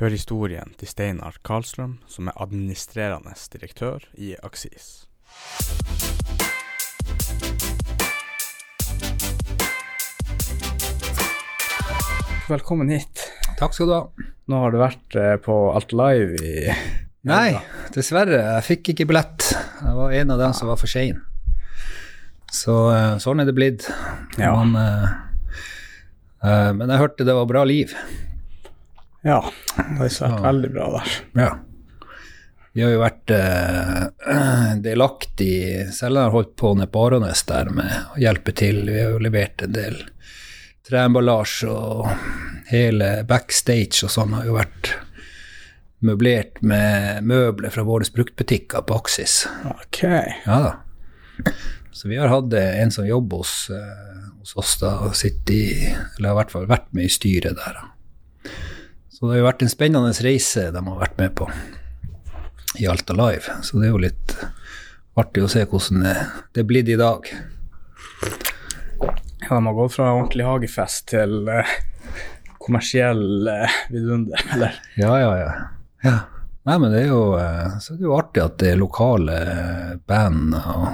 Hør historien til Steinar Karlstrøm, som er administrerende direktør i Aksis. Velkommen hit. Takk skal du ha. Nå har du vært eh, på Alt Live i Nei, dessverre. Jeg fikk ikke billett. Jeg var en av dem som var for sein. Så eh, sånn er det blitt. Ja. Men, eh, men jeg hørte det var bra liv. Ja, det har vært veldig bra der. Ja. Vi har jo vært eh, delaktig, selv om jeg har holdt på nede på Aranes der med å hjelpe til. Vi har jo levert en del treemballasje og hele backstage og sånn har jo vært møblert med møbler fra våre bruktbutikker på Aksis. Ok. Ja da. Så vi har hatt eh, en som jobber hos, eh, hos oss, da, og sitter i Eller har i hvert fall vært med i styret der. da. Så det har jo vært en spennende reise de har vært med på i Alta Live. Så det er jo litt artig å se hvordan det, er blitt i dag. Ja, de har gått fra ordentlig hagefest til uh, kommersiell uh, vidunder, eller? Ja, ja, ja. ja. Nei, men det er jo, eh, så det er jo artig at det er lokale band og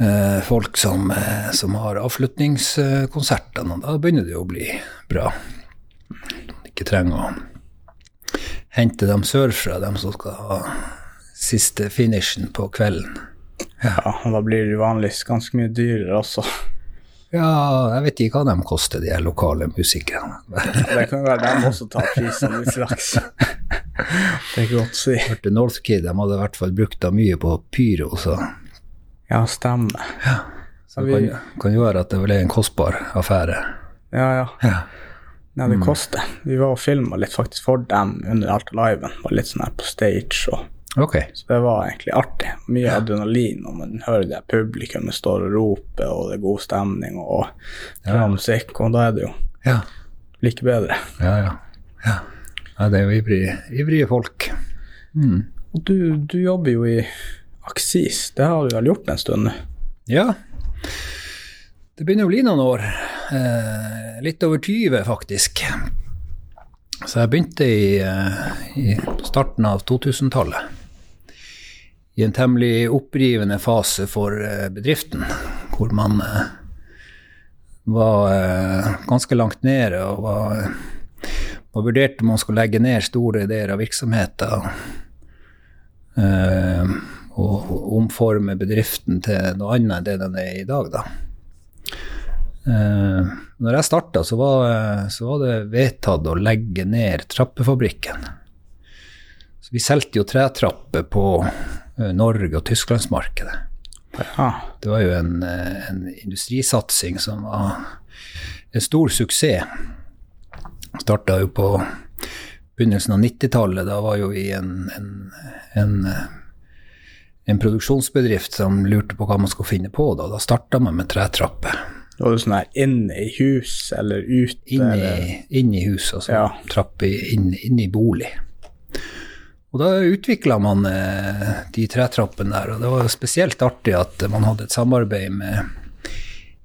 eh, folk som, som har avslutningskonsertene, da begynner det jo å bli bra. Ikke trenger å hente dem sørfra, dem som skal ha siste finishen på kvelden. Ja, og da blir det vanligvis ganske mye dyrere også. Ja, jeg vet ikke hva de koster, de lokale musikerne. Det kan være de også tar prisen litt straks. Det er ikke godt å si. hørte Northkid, de hadde i hvert fall brukt da mye på pyro, så Ja, stemmer. Så det kan, kan jo være at det ble en kostbar affære. Ja, ja. Ja. Ja, det koster. Vi var og filma litt faktisk for dem under alt Liven. Var litt sånn her på stage og Ok. Så det var egentlig artig. Mye adrenalin når man hører det publikummet står og roper, og det er god stemning og bra musikk, og da er det jo Ja. like bedre. Ja, ja. ja. ja det er jo ivrige, ivrige folk. Mm. Og du, du jobber jo i Aksis, det har du vel gjort en stund nå? Ja. Det begynner å bli noen år. Eh, litt over 20, faktisk. Så jeg begynte i, eh, i starten av 2000-tallet. I en temmelig opprivende fase for eh, bedriften, hvor man eh, var ganske langt nede og var, var vurderte om man skulle legge ned store deler av virksomheten. Eh, og omforme bedriften til noe annet enn det den er i dag, da. Eh, når jeg starta, så, var- så var det vedtatt å legge ned trappefabrikken. Så vi solgte jo tretrapper på eh, Norge- og Tysklandsmarkedet. Ja. Det var jo en, eh, en industrisatsing som var en stor suksess. Starta jo på begynnelsen av 90-tallet. Da var jo vi en, en, en, en produksjonsbedrift som lurte på hva man skulle finne på. Da, da starta man med tretrapper. Var det sånn her inne i hus eller ute? Inn eller? i, inn i hus, altså Ja. Trapp inn, inn i bolig. Og da utvikla man eh, de tretrappene der, og det var spesielt artig at man hadde et samarbeid med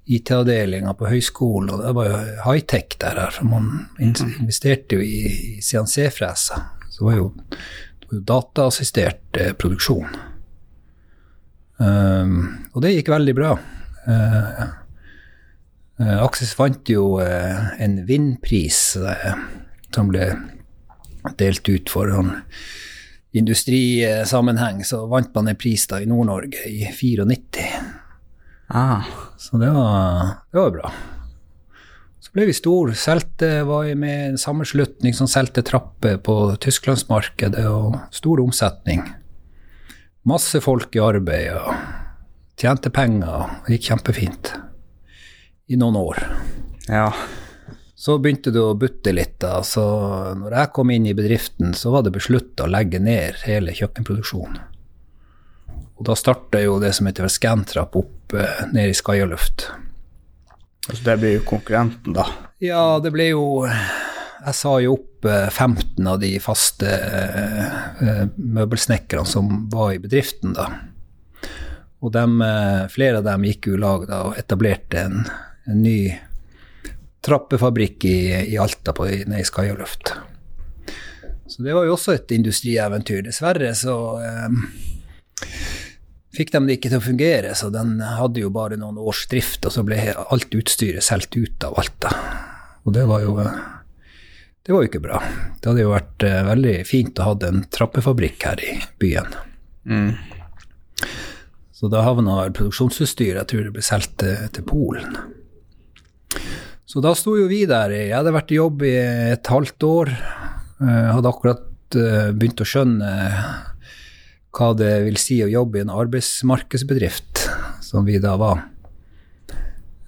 IT-avdelinga på høyskolen, og det var jo high-tech der for man investerte jo i, i CNC-freser. Så det var jo, det var jo dataassistert eh, produksjon. Um, og det gikk veldig bra. Uh, Aksis vant jo eh, en vindpris eh, som ble delt ut for sånn industrisammenheng. Så vant man en pris da i Nord-Norge i 94. Ah, Så det var, det var bra. Så ble vi stor. Selte var med en sammenslutning som solgte trapper på Tysklandsmarkedet, og stor omsetning. Masse folk i arbeid, og tjente penger, og det gikk kjempefint. I noen år. ja. Så begynte det å butte litt. da, så når jeg kom inn i bedriften, så var det beslutta å legge ned hele kjøkkenproduksjonen. Og da starta jo det som heter Scantrap opp eh, nede i Skajaluft. Altså, det blir jo konkurrenten, da. Ja, det ble jo Jeg sa jo opp eh, 15 av de faste eh, eh, møbelsnekkerne som var i bedriften da. Og dem, eh, flere av dem gikk jo i lag da og etablerte en, en ny trappefabrikk i, i Alta på, nede i Skajaluft. Så det var jo også et industrieventyr. Dessverre så eh, fikk de det ikke til å fungere, så den hadde jo bare noen års drift, og så ble alt utstyret solgt ut av Alta. Og det var jo det var jo ikke bra. Det hadde jo vært eh, veldig fint å ha en trappefabrikk her i byen. Mm. Så da havna produksjonsutstyret, jeg tror det ble solgt til, til, Polen. Så da sto jo vi der. Jeg hadde vært i jobb i et halvt år. Jeg hadde akkurat uh, begynt å skjønne hva det vil si å jobbe i en arbeidsmarkedsbedrift, som vi da var.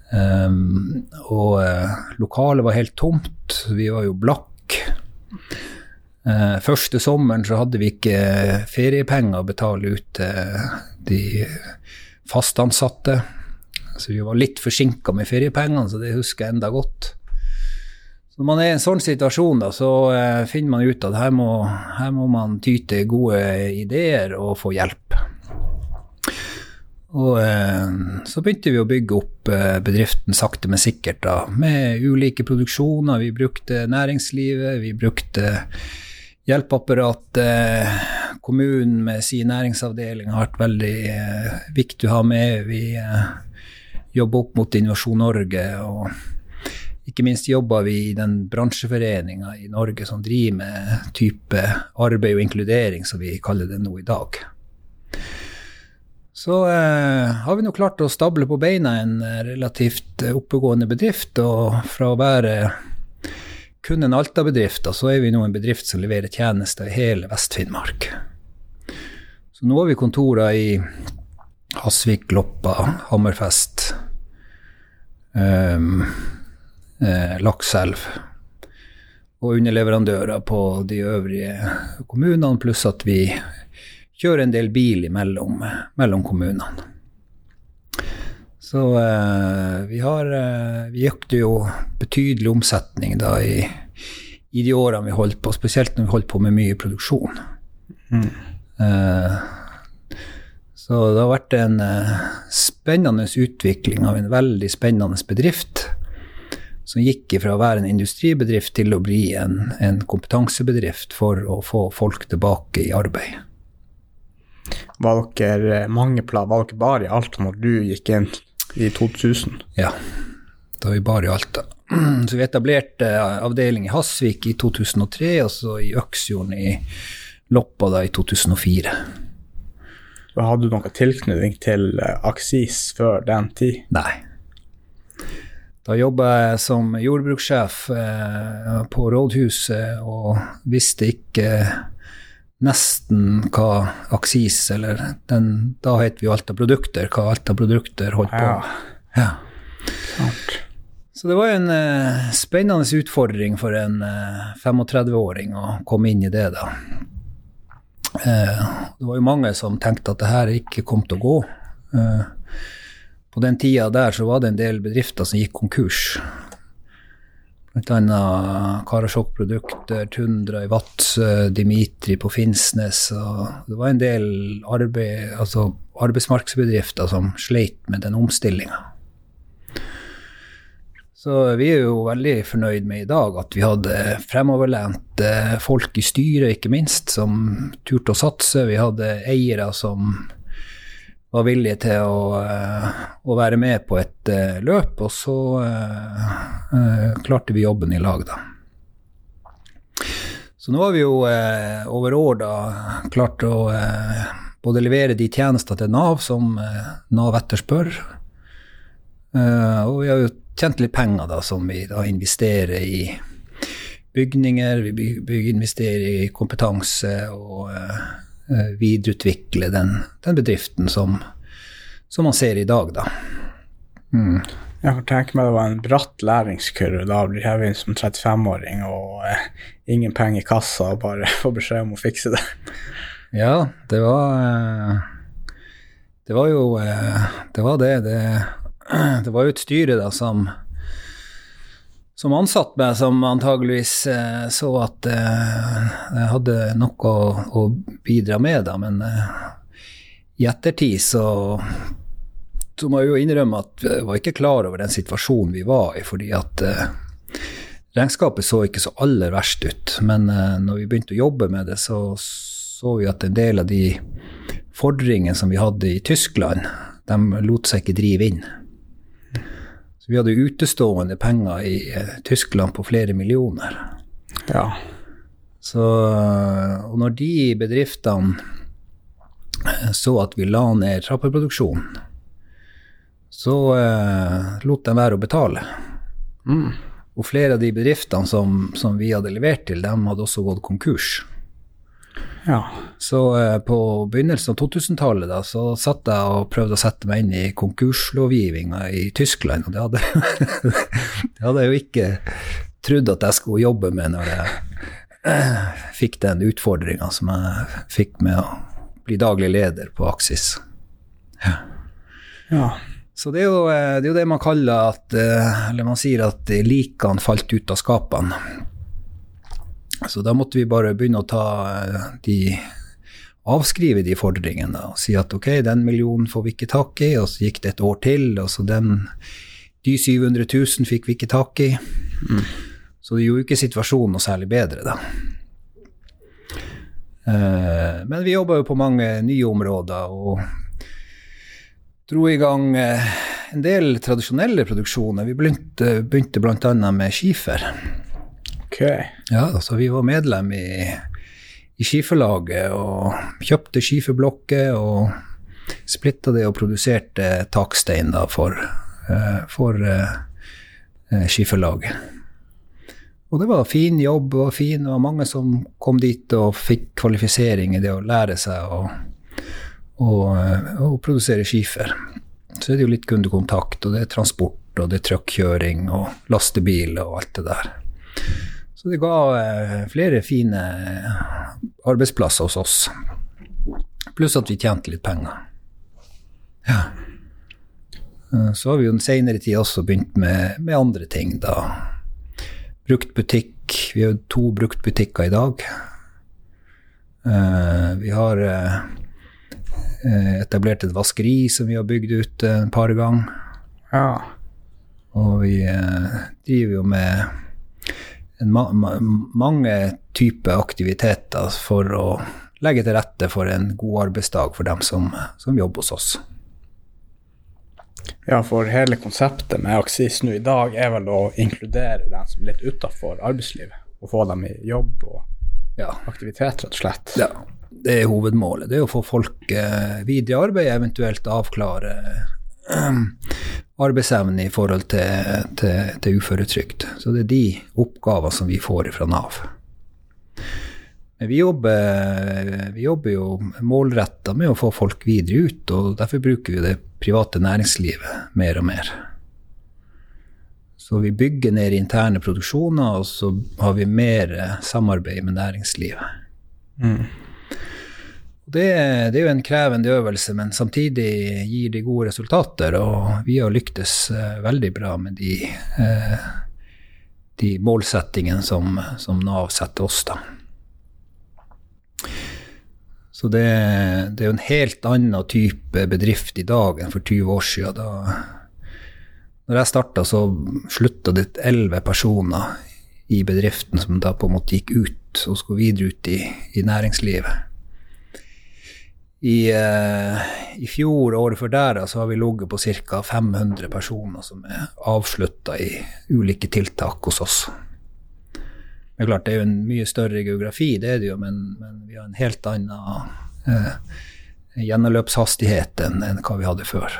Um, og uh, lokalet var helt tomt, vi var jo blakk. Uh, første sommeren så hadde vi ikke feriepenger å betale ut til de fastansatte. Så vi var litt forsinka med feriepengene, så det husker jeg enda godt. Når man er i en sånn situasjon, da, så eh, finner man ut at her må, her må man ty til gode ideer og få hjelp. Og eh, så begynte vi å bygge opp eh, bedriften sakte, men sikkert, da, med ulike produksjoner. Vi brukte næringslivet, vi brukte hjelpeapparatet. Kommunen med sin næringsavdeling har vært veldig eh, viktig å ha med. Vi eh, jobber opp mot Innovasjon Norge. og ikke minst jobber vi i den bransjeforeninga i Norge som driver med type arbeid og inkludering, som vi kaller det nå i dag. Så eh, har vi nå klart å stable på beina en relativt oppegående bedrift. Og fra å være kun en Alta-bedrift, så er vi nå en bedrift som leverer tjenester i hele Vest-Finnmark. Så nå har vi kontorer i Hasvik, Loppa, Hammerfest. Um, eh, Lakselv og underleverandører på de øvrige kommunene, pluss at vi kjører en del bil imellom mellom kommunene. Så eh, vi har eh, Vi økte jo betydelig omsetning da i, i, de årene vi holdt på, spesielt når vi holdt på med mye produksjon. Mm. Eh, så det har vært en eh, spennende utvikling av en veldig spennende bedrift som gikk fra å være en industribedrift til å bli en, en kompetansebedrift for å få folk tilbake i arbeid. Var dere mange plan, var dere bare i Alta når du gikk inn i 2000? Ja, da var vi bare i Alta. Så vi etablerte avdeling i Hasvik i 2003, og så i Øksfjorden i Loppa da i 2004. Hadde du noen tilknytning til Aksis før den tid? Nei. Da jobba jeg som jordbrukssjef eh, på rådhuset og visste ikke nesten hva Aksis, eller den, da het vi jo Alta Produkter, hva Alta Produkter holdt på med. Ja. ja. Så det var en eh, spennende utfordring for en eh, 35-åring å komme inn i det, da. Eh, det var jo mange som tenkte at det her ikke kom til å gå. Eh, på den tida der så var det en del bedrifter som gikk konkurs. Blant annet Karasjok Produkter, Tundra i Vadsø, Dimitri på Finnsnes. Det var en del arbeid, altså arbeidsmarkedsbedrifter som sleit med den omstillinga. Så vi er jo veldig fornøyd med i dag at vi hadde fremoverlent folk i styret, ikke minst, som turte å satse. Vi hadde eiere som var villige til å, eh, å, være med på et uh, løp, og så uh, uh, klarte vi jobben i lag, da. Så nå har vi jo over år da klart å både levere de tjenester til Nav som Nav etterspør, og vi har jo tjent litt penger da som vi da investerer i bygninger, vi bygger, investerer i kompetanse og uh, videreutvikle den, den bedriften som, som, man ser i dag, da. Mm. Jeg kan tenke meg det var en bratt læringskurve. Da blir jeg inn som 35-åring og eh, ingen penger i kassa og bare få beskjed om å fikse det. Ja, det var eh, Det var jo eh, Det var det. Det, det var jo et styre da som som ansatte meg, som antageligvis eh, så at eh, jeg hadde noe å, å, bidra med, da. Men eh, i ettertid så, så må jeg jo innrømme at jeg var ikke klar over den situasjonen vi var i, fordi at eh, regnskapet så ikke så aller verst ut, men uh, når vi begynte å jobbe med det, så så vi at en del av de fordringene som vi hadde i Tyskland, de lot seg ikke drive inn. Så vi hadde utestående penger i uh, Tyskland på flere millioner. Ja. Så, og når de bedriftene så at vi la ned trappeproduksjonen, så eh, lot de være å betale. Mm. Og flere av de bedriftene som, som, vi hadde levert til, dem hadde også gått konkurs. Ja. Så eh, på begynnelsen av 2000-tallet da, så satt jeg og prøvde å sette meg inn i konkurslovgivninga i Tyskland, og det hadde, det hadde jeg jo ikke trodd at jeg skulle jobbe med når jeg eh, fikk den utfordringa som jeg fikk med å bli daglig leder på Aksis. Ja. ja. Så det er, jo, eh, det er, jo, det man kaller at eh, Eller man sier at likene falt ut av skapene. Så da måtte vi bare begynne å ta eh, de Avskrive de fordringene og si at ok, den millionen får vi ikke tak i, og så gikk det et år til, og så den De 700 000 fikk vi ikke tak i. Mm. Så det gjorde ikke situasjonen noe særlig bedre, da. Men vi jobba jo på mange nye områder, og dro i gang eh, en del tradisjonelle produksjoner. Vi begynte, begynte bl.a. med skifer. Ja, altså vi var medlem i, i Skiferlaget og kjøpte skiferblokker og splitta det og produserte takstein da for, uh, for uh, Skiferlaget. Og det var fin jobb, og fin, var mange som kom dit og fikk kvalifisering i det å lære seg å å, å og produsere skifer. Så er det jo litt kundekontakt, og det er transport, og det er truckkjøring og lastebil og alt det der. Så det ga eh, flere fine arbeidsplasser hos oss. Pluss at vi tjente litt penger. Ja. Eh, så har vi jo den senere tid også begynt med, med andre ting, da. Brukt butikk. Vi har to bruktbutikker i dag. vi har Eh, etablert et vaskeri som vi har bygd ut et eh, par ganger. Ja. Og vi eh, driver jo med ma ma mange typer aktiviteter for å legge til rette for en god arbeidsdag for dem som, som jobber hos oss. Ja, for hele konseptet med Aksis nå i dag er vel å inkludere dem som er litt utafor arbeidslivet, og få dem i jobb og ja. aktivitet, rett og slett. Ja, det er hovedmålet. Det er å få folk eh, videre i arbeid, eventuelt avklare eh, arbeidsevne i forhold til, til, til uføretrygd. Så det er de oppgaver som vi får fra Nav. Men vi jobber, vi jobber jo målretta med å få folk videre ut, og derfor bruker vi det private næringslivet mer og mer. Så vi bygger ned interne produksjoner, og så har vi mer samarbeid med næringslivet. Mm. Det, det, er jo en krevende øvelse, men samtidig gir det gode resultater. Og vi har lyktes uh, veldig bra med de, uh, de målsettingene som, som, Nav setter oss, da. Så det, det, er jo en helt annen type bedrift i dag enn for 20 år siden. Da når jeg starta, så slutta det elleve personer i bedriften som da på en måte gikk ut og skulle videre ut i, i næringslivet. I, uh, I, fjor og året før der så har vi ligget på ca. 500 personer som er avslutta i ulike tiltak hos oss. Det er klart det er jo en mye større geografi, det er det jo, men, men vi har en helt annen uh, gjennomløpshastighet enn, enn hva vi hadde før.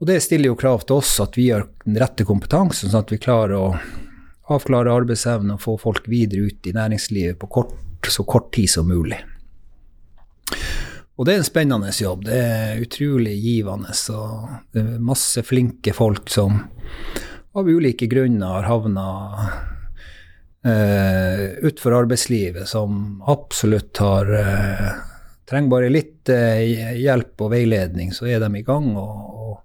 Og det stiller jo krav til oss at vi har den rette kompetansen, sånn at vi klarer å avklare arbeidsevne og få folk videre ut i næringslivet på kort, så kort tid som mulig. Og det er en spennende jobb. Det er utrolig givende. Og det er masse flinke folk som av ulike grunner har havna uh, utfor arbeidslivet, som absolutt har uh, Trenger bare litt uh, hjelp og veiledning, så er de i gang og, og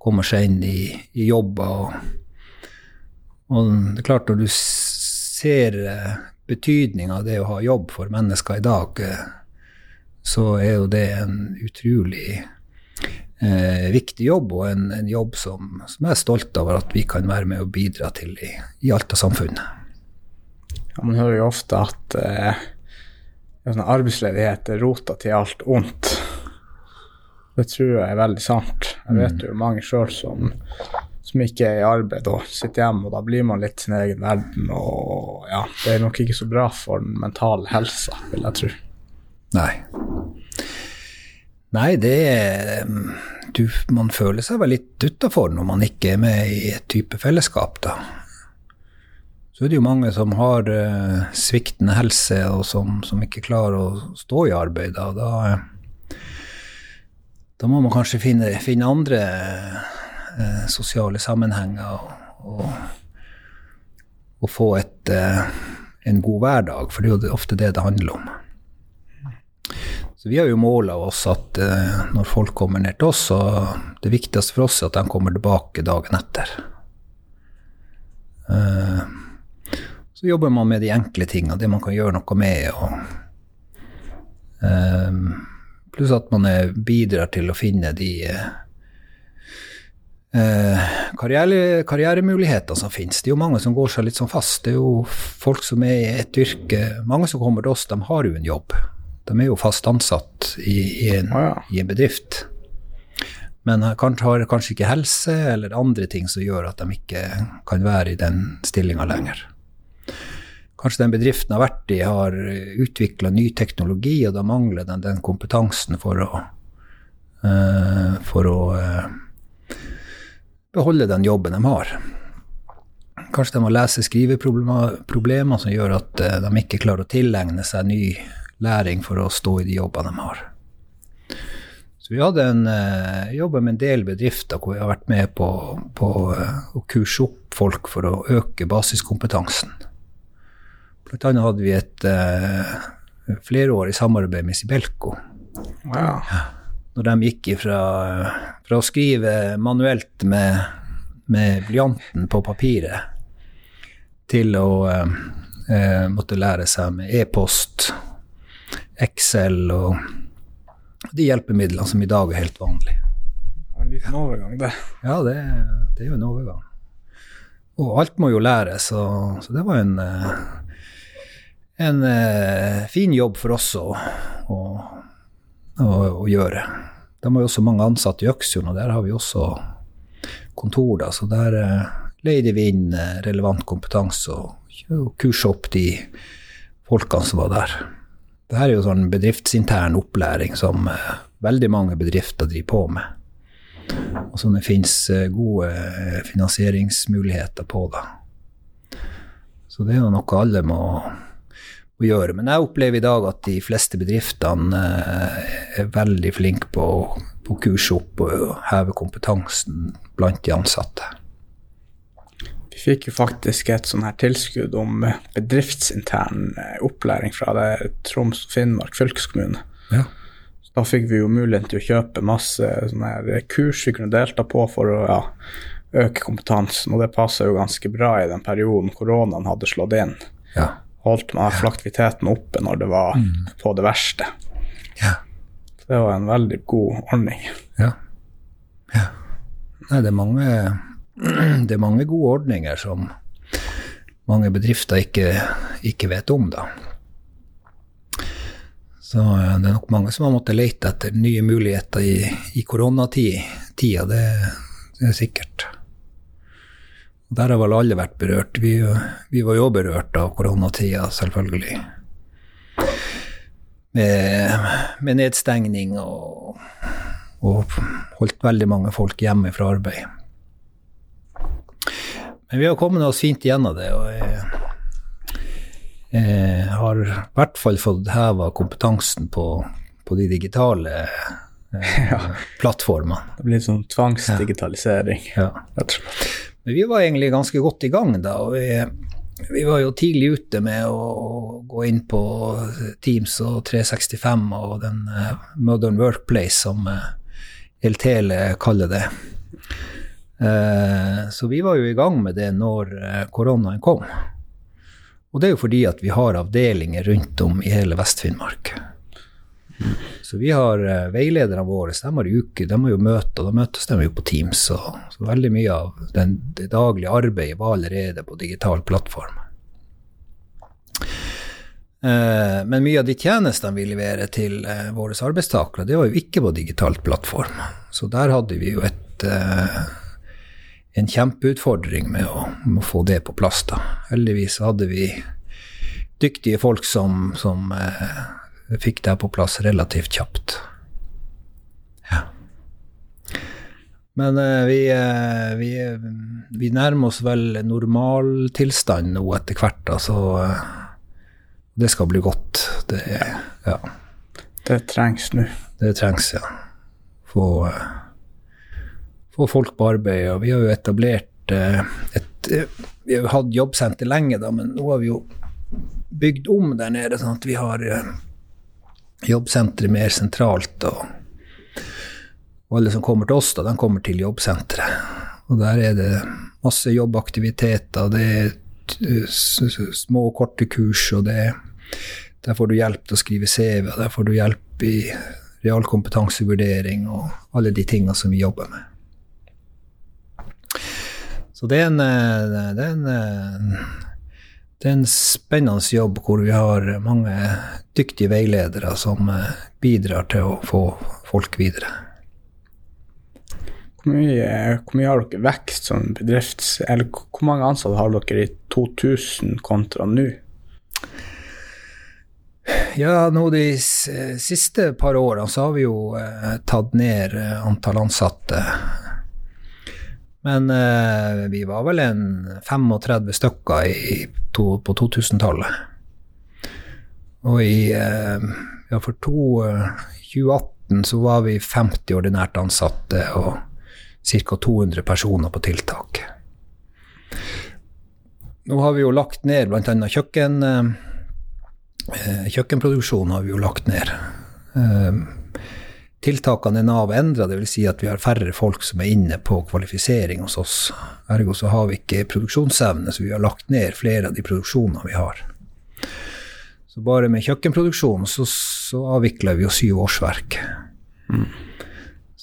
kommer seg inn i, i jobber. Og, og, det er klart, når du ser uh, betydninga av det å ha jobb for mennesker i dag, uh, så er jo det en utrolig eh, viktig jobb, og en, en jobb som, som, jeg er stolt over at vi kan være med og bidra til i, i Alta-samfunnet. Ja, man hører jo ofte at eh, sånn arbeidsledighet er rota til alt ondt. Det tror jeg er veldig sant. Jeg vet mm. jo mange sjøl som, som, ikke er i arbeid og sitter hjemme, og da blir man litt sin egen verden. Og ja, det er nok ikke så bra for den mentale helsa, vil jeg tro. Nei. Nei, det du, Man føler seg vel litt utafor når man ikke er med i et type fellesskap, da. Så er det jo mange som har uh, sviktende helse, og som, som, ikke klarer å stå i arbeid. Da, da, da må man kanskje finne, finne andre uh, sosiale sammenhenger og, og, og få et, uh, en god hverdag, for det er jo ofte det det handler om. Så vi har jo måla oss at uh, når folk kommer ned til oss, så det viktigste for oss er at de kommer tilbake dagen etter. Uh, så jobber man med de enkle tingene, det man kan gjøre noe med. Og, uh, pluss at man bidrar til å finne de karriere, karrieremuligheter som finnes. Det er jo mange som går seg litt sånn fast. Det er jo folk som er i et yrke Mange som kommer til oss, de har jo en jobb. De er jo fast ansatt i, i, en, ah, ja. i en, bedrift. Men har kanskje ikke helse eller andre ting som gjør at de ikke kan være i den stillinga lenger. Kanskje den bedriften har vært i, har utvikla ny teknologi, og da mangler den den kompetansen for å, uh, for å uh, beholde den jobben de har. Kanskje de har lese-skriveproblemer som gjør at uh, de ikke klarer å tilegne seg ny læring for å stå i de jobbene de har. Så vi hadde en uh, jobba med en del bedrifter hvor vi har vært med på, på uh, å kurse opp folk for å øke basiskompetansen. Blant annet hadde vi et uh, flerårig samarbeid med Sibelco. Wow. Når de gikk ifra fra å skrive manuelt med, med blyanten på papiret til å uh, måtte lære seg med e-post Excel og de hjelpemidlene som i dag er helt vanlige. En liten overgang, det. Ja, det, det, er jo en overgang. Og alt må jo læres, så, så det var en, eh, en uh, fin jobb for oss å, å, å, å gjøre. De har jo også mange ansatte i Øksfjord, og der har vi også kontor, da, så der uh, leide vi inn relevant kompetanse og kursa opp de folkene som var der. Det her er jo sånn bedriftsintern opplæring som uh, veldig mange bedrifter driver på med. Og som det finnes uh, gode uh, finansieringsmuligheter på, da. Så det er jo noe alle må, må, gjøre. Men jeg opplever i dag at de fleste bedriftene er veldig flinke på å kurs opp og heve kompetansen blant de ansatte. Fikk jo faktisk et sånn her tilskudd om eh, bedriftsintern eh, opplæring fra det Troms og Finnmark fylkeskommune. Ja. da fikk vi jo muligheten til å kjøpe masse sånne her kurs vi kunne delta på for å ja, øke kompetansen, og det passa jo ganske bra i den perioden koronaen hadde slått inn. Ja. Holdt man aktiviteten oppe når det var mm. på det verste. Ja. Så det var en veldig god ordning. Ja. ja. Nei, det er mange det er mange gode ordninger som mange bedrifter ikke, ikke vet om, da. Så det er nok mange som har måttet lete etter nye muligheter i, i koronatida, det, det, er sikkert. Der har vel alle vært berørt. Vi, vi var jo berørt av koronatida, selvfølgelig. Med, med nedstengning og, og holdt veldig mange folk hjemme fra arbeid. Men vi har kommet oss fint gjennom det. og jeg, jeg har i hvert fall fått heva kompetansen på, på, de digitale eh, ja. plattformene. Det blir litt sånn tvangsdigitalisering. Ja. ja. Men vi var egentlig ganske godt i gang da. og vi, vi var jo tidlig ute med å gå inn på Teams og 365 og den uh, Modern Workplace, som Eltele kaller det. Eh, så vi var jo i gang med det når eh, koronaen kom. Og det er jo fordi at vi har avdelinger rundt om i hele Vest-Finnmark. Så vi har uh, veilederne våre, de har uke, de har jo møter, da møtes de jo på Teams. Så, så veldig mye av den, det daglige arbeidet var allerede på digital plattform. Men mye av de tjenestene vi leverer til våre arbeidstakere, det var jo ikke på digitalt plattform. Så der hadde vi jo et, en kjempeutfordring med å, med å, få det på plass. da. Heldigvis hadde vi dyktige folk som, som fikk det på plass relativt kjapt. Ja. Men eh, vi, eh, vi, vi, nærmer oss vel normaltilstand nå etter hvert, så det skal bli godt. Det, ja. det trengs nå. Det trengs, ja. Få, få, folk på arbeid. Og vi har jo etablert et Vi har jo hatt jobbsenter lenge, da, men nå har vi jo bygd om der nede, sånn at vi har jobbsenteret mer sentralt. Og, og, alle som kommer til oss, da, de kommer til jobbsenteret. Og der er det masse jobbaktiviteter, det er små, korte kurs, og det, der får du hjelp til å skrive CV, der får du hjelp i realkompetansevurdering og alle de tingene som vi jobber med. Så det er en, det er en det er en spennende jobb hvor vi har mange dyktige veiledere som eh, bidrar til å få folk videre. Hvor mye, hvor mye har dere vekst som bedrifts... Eller hvor mange ansatte har dere i 2000 kontra nå? Ja, nå de siste par årene så har vi jo eh, tatt ned eh, antall ansatte men eh, vi var vel en 35 stykker i, to, på 2000-tallet. Og i eh, ja, for to, 2018 så var vi 50 ordinært ansatte og ca. 200 personer på tiltak. Nå har vi jo lagt ned bl.a. kjøkken. Eh, kjøkkenproduksjon har vi jo lagt ned. Eh, tiltakene i Nav endra, dvs. Si at vi har færre folk som er inne på kvalifisering hos oss. Ergo så har vi ikke produksjonsevne, så vi har lagt ned flere av de produksjonene vi har. Så bare med kjøkkenproduksjon så, så avvikler vi jo syv årsverk. Mm.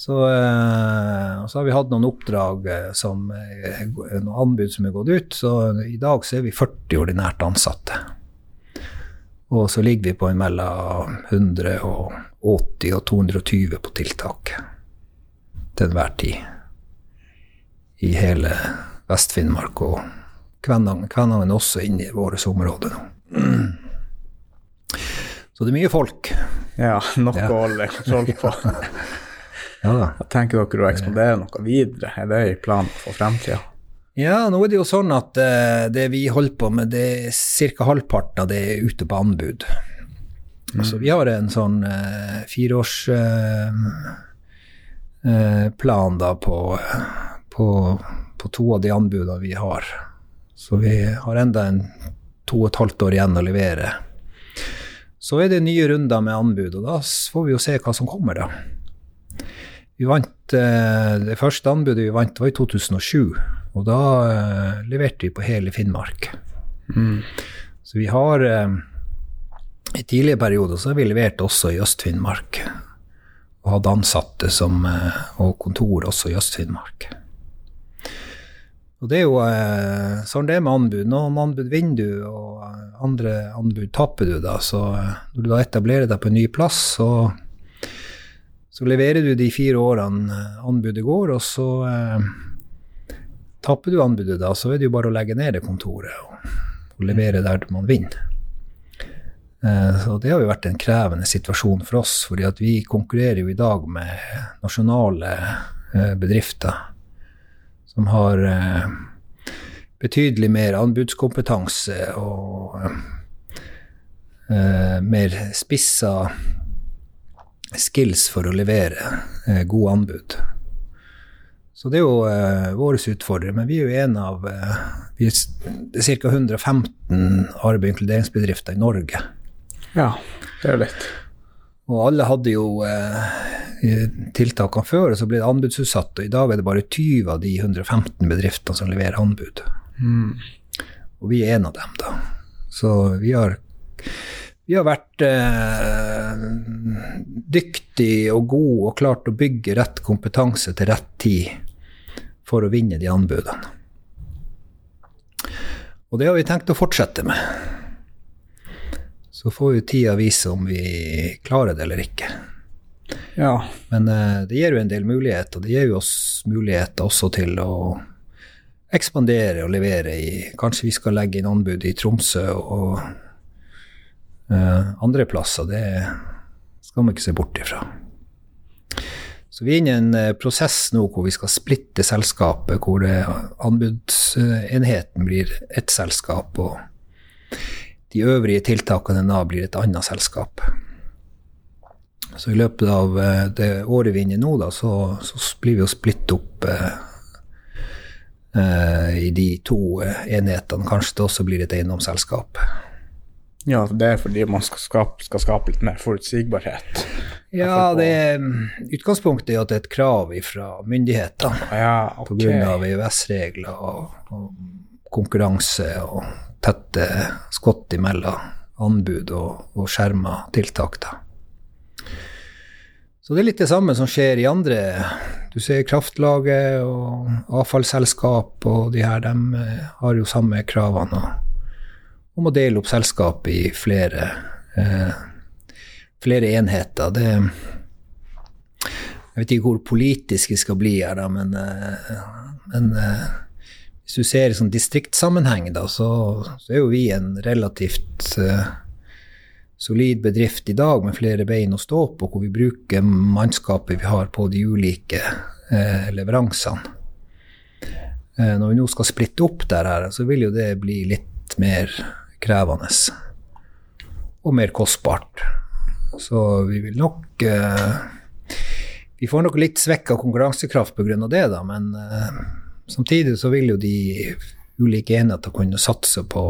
Så, eh, så, har vi hatt noen oppdrag eh, som eh, noen anbud som er gått ut. Så i dag så er vi 40 ordinært ansatte. Og så ligger vi på mellom 100 og 220 på tiltak til enhver tid. I hele Vest-Finnmark og Kvænangen. Kvænangen også inne i vårt område. Så det er mye folk. Ja, nok ja. å holde kontroll på. ja da. Tenker dere å ekspandere noe videre? Er det i planen for fremtida? Ja, nå er det jo sånn at uh, det vi holder på med, det er ca. halvparten av det er ute på anbud. Mm. Så vi har en sånn uh, fireårsplan uh, da på, på, på, to av de anbudene vi har. Så vi har enda en to og et halvt år igjen å levere. Så er det nye runder med anbud, og da får vi jo se hva som kommer, da. Vi vant, Det første anbudet vi vant, var i 2007. Og da uh, leverte vi på hele Finnmark. Mm. Så vi har uh, I tidligere perioder så vi levert også i Øst-Finnmark. Og hadde ansatte som, uh, og kontor også i Øst-Finnmark. Og det er jo sånn det er med anbud. Noen anbud vinner du, og andre anbud taper du, da. Så når du da etablerer deg på en ny plass, så, så leverer du de fire årene anbudet går, og så Taper du anbudet da, så er det jo bare å legge ned det kontoret og, og levere der man vinner. Eh, så det har jo vært en krevende situasjon for oss, fordi at vi konkurrerer jo i dag med nasjonale eh, bedrifter som har eh, betydelig mer anbudskompetanse og mer spissa skills for å levere gode anbud. Så det er jo eh, vår utfordring. Men vi er jo en av eh, vi er, ca. 115 arbeid- og inkluderingsbedrifter i Norge. Ja, det er jo lett. Og alle hadde jo eh, tiltakene før, og så ble det anbudsutsatt. Og i dag er det bare 20 av de 115 bedriftene som leverer anbud. Mm. Og vi er en av dem, da. Så vi har, vi har vært eh, dyktig og god og klart å bygge rett kompetanse til rett tid for å vinne de anbudene. Og det har vi tenkt å fortsette med. Så får jo tida vise om vi klarer det eller ikke. Ja. Men uh, det gir jo en del muligheter. og Det gir jo oss muligheter også til å ekspandere og levere i Kanskje vi skal legge inn anbud i Tromsø og uh, andre plasser. Det skal vi ikke se bort ifra. Så vi er inne i en uh, prosess nå hvor vi skal splitte selskapet, hvor anbudsenheten blir ett selskap, og de øvrige tiltakene da blir et annet selskap. Så i løpet av uh, det året vi er inne i nå, da, så, så blir vi jo splitt opp i de to enhetene. Kanskje det også blir et eiendomsselskap. Ja, det er fordi man skal skape, skal skape litt mer forutsigbarhet. Ja, det er, utgangspunktet er at det er et krav fra myndighetene ja, okay. pga. EØS-regler og, og, konkurranse og tette skott imellom anbud og, og skjerma tiltak. Da. Så det er litt det samme som skjer i andre Du ser Kraftlaget og avfallsselskap og de her, de har jo samme kravene. om å dele opp selskapet i flere, eh, flere enheter. Det Jeg vet ikke hvor politisk vi skal bli her, da, men, eh, men eh, hvis du ser i sånn distriktssammenheng, da, så, så, er jo vi en relativt uh, solid bedrift i dag med flere bein å stå på, hvor vi bruker mannskapet vi har på de ulike uh, leveransene. Uh, når vi nå skal splitte opp der, her, så vil jo det bli litt mer krevende og mer kostbart. Så vi vil nok Vi får nok litt svekka konkurransekraft pga. det, da, men samtidig så vil jo de ulike enheter kunne satse på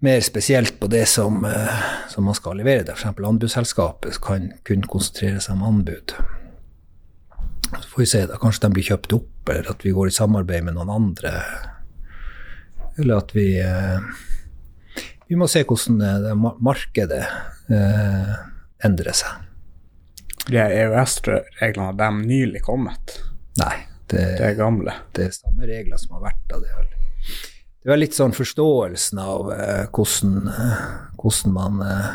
mer spesielt på det som, uh, som man skal levere. F.eks. anbudsselskapet kan kun konsentrere seg om anbud. Så får vi se, da. Kanskje de blir kjøpt opp, eller at vi går i samarbeid med noen andre eller at vi eh, Vi må se hvordan det markedet eh, endrer seg. De EØS-reglene, de nylig kommet? Nei. Det, det, er gamle? Det er samme regler som har vært da. Det er det er litt sånn forståelsen av eh, hvordan, eh, hvordan, man eh,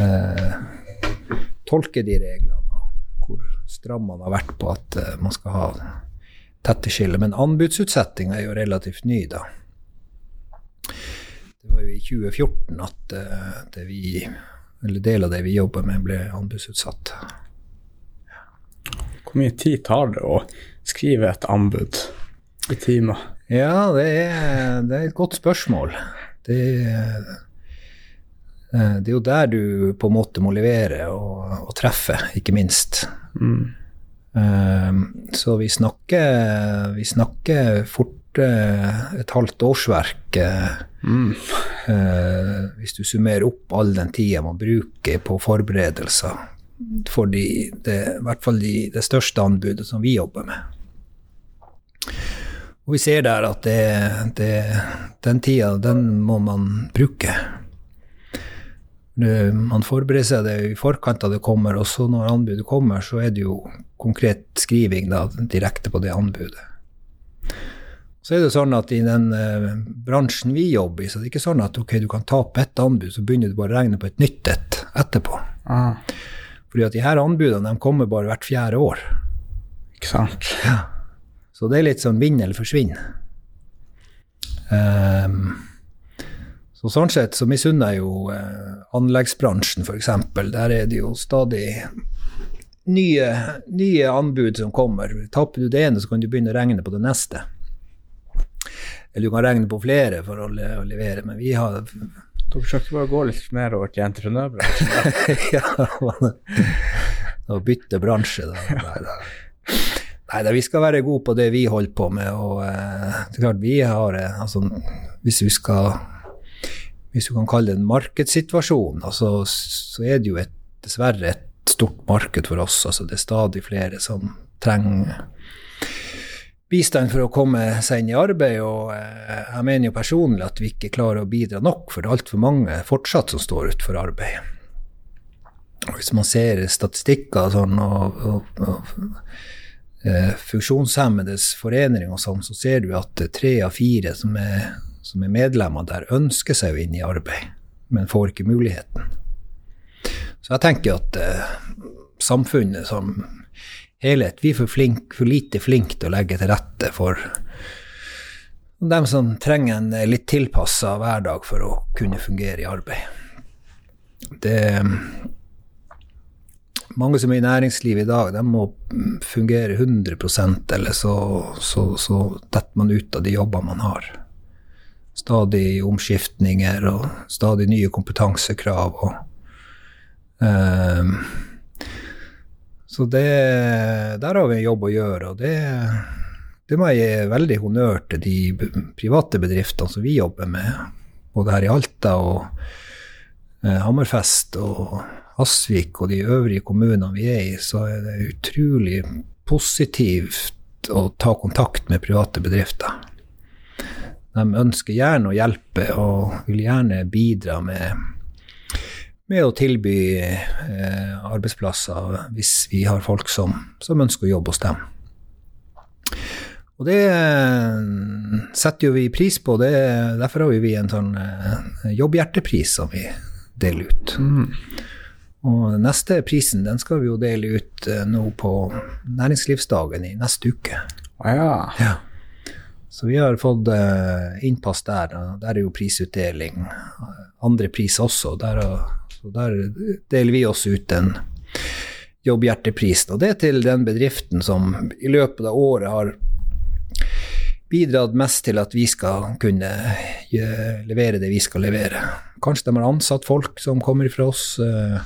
eh, tolker de reglene, og hvor stram man har vært på at man skal ha tette skiller. Men anbudsutsettinga er jo relativt ny, da. Det var jo i 2014 at uh, det vi, eller del av det vi jobber med, ble anbudsutsatt. Hvor mye tid tar det å skrive et anbud i timer? Ja, det er, det er et godt spørsmål. Det, eh, det, er jo der du på en måte må levere og, og treffe, ikke minst. Mm. Ehm, så vi snakker, vi snakker fort eh, et halvt årsverk eh, mm. Eh, hvis du summerer opp all den tida man bruker på forberedelser for de, det, i hvert fall de, det største anbudet som vi jobber med. Og vi ser der at det, det, den tida, den må man bruke. Man forbereder seg det i forkant av det kommer, og så når anbudet kommer, så er det jo konkret skriving da, direkte på det anbudet. Så er det sånn at i den eh, bransjen vi jobber i, så det er ikke sånn at ok, du kan tape ett anbud, så begynner du bare å regne på et nytt et etterpå. Ah. Fordi at de her anbudene de kommer bare hvert fjerde år. Ikke sant. Ja. Så det er litt sånn vinn eller forsvinn. Um, så sånn sett så misunner jeg jo eh, anleggsbransjen, f.eks. Der er det jo stadig nye, nye, anbud som kommer. Tapper du det ene, så kan du begynne å regne på det neste. Eller du kan regne på flere for å, le å levere, men vi har Dere skal ikke bare gå litt mer over til entreprenørbransjen? ja, å bytte bransje, da. Nei, da. Nei da, vi skal være gode på det vi holder på med. Og eh, det er klart, vi har eh, altså, Hvis vi skal hvis du kan kalle det en markedssituasjon, altså, så er det jo et, dessverre et stort marked for oss. Altså, det er stadig flere som trenger bistand for å komme seg inn i arbeid, og eh, jeg mener jo personlig at vi ikke klarer å bidra nok, for det er altfor mange fortsatt som står utenfor arbeid. Hvis man ser statistikker sånn, og, og, og eh, funksjonshemmedes forening og sånn, så ser du at tre av fire som er, som er medlemmer der, ønsker seg jo inn i arbeid, men får ikke muligheten. Så jeg tenker at eh, samfunnet som helhet, vi er for, flink, for lite flinke til å legge til rette for dem som trenger en litt tilpassa hverdag for å kunne fungere i arbeid. Det mange som er i næringslivet i dag, de må fungere 100% eller så, så, så detter man ut av de jobbene man har. Stadig omskiftninger og stadig nye kompetansekrav. Og, eh, så det, der har vi en jobb å gjøre, og det, det må jeg gi veldig honnør til de private bedriftene som vi jobber med, både her i Alta og eh, Hammerfest og Hasvik og de øvrige kommunene vi er i, så er det utrolig positivt å ta kontakt med private bedrifter. De ønsker gjerne å hjelpe og vil gjerne bidra med, med å tilby eh, arbeidsplasser hvis vi har folk som, som, ønsker å jobbe hos dem. Og det eh, setter jo vi pris på. Det, derfor har vi en sånn eh, jobbhjertepris som vi deler ut. Mm. Og neste prisen den skal vi jo dele ut eh, nå på næringslivsdagen i neste uke. Ah, ja. ja. Så vi har fått uh, innpass der. Der er jo prisutdeling. Andre pris også. Der, så der deler vi oss ut en jobbhjertepris. Og det er til den bedriften som i løpet av året har bidratt mest til at vi skal kunne levere det vi skal levere. Kanskje de har ansatt folk som kommer fra oss. Uh,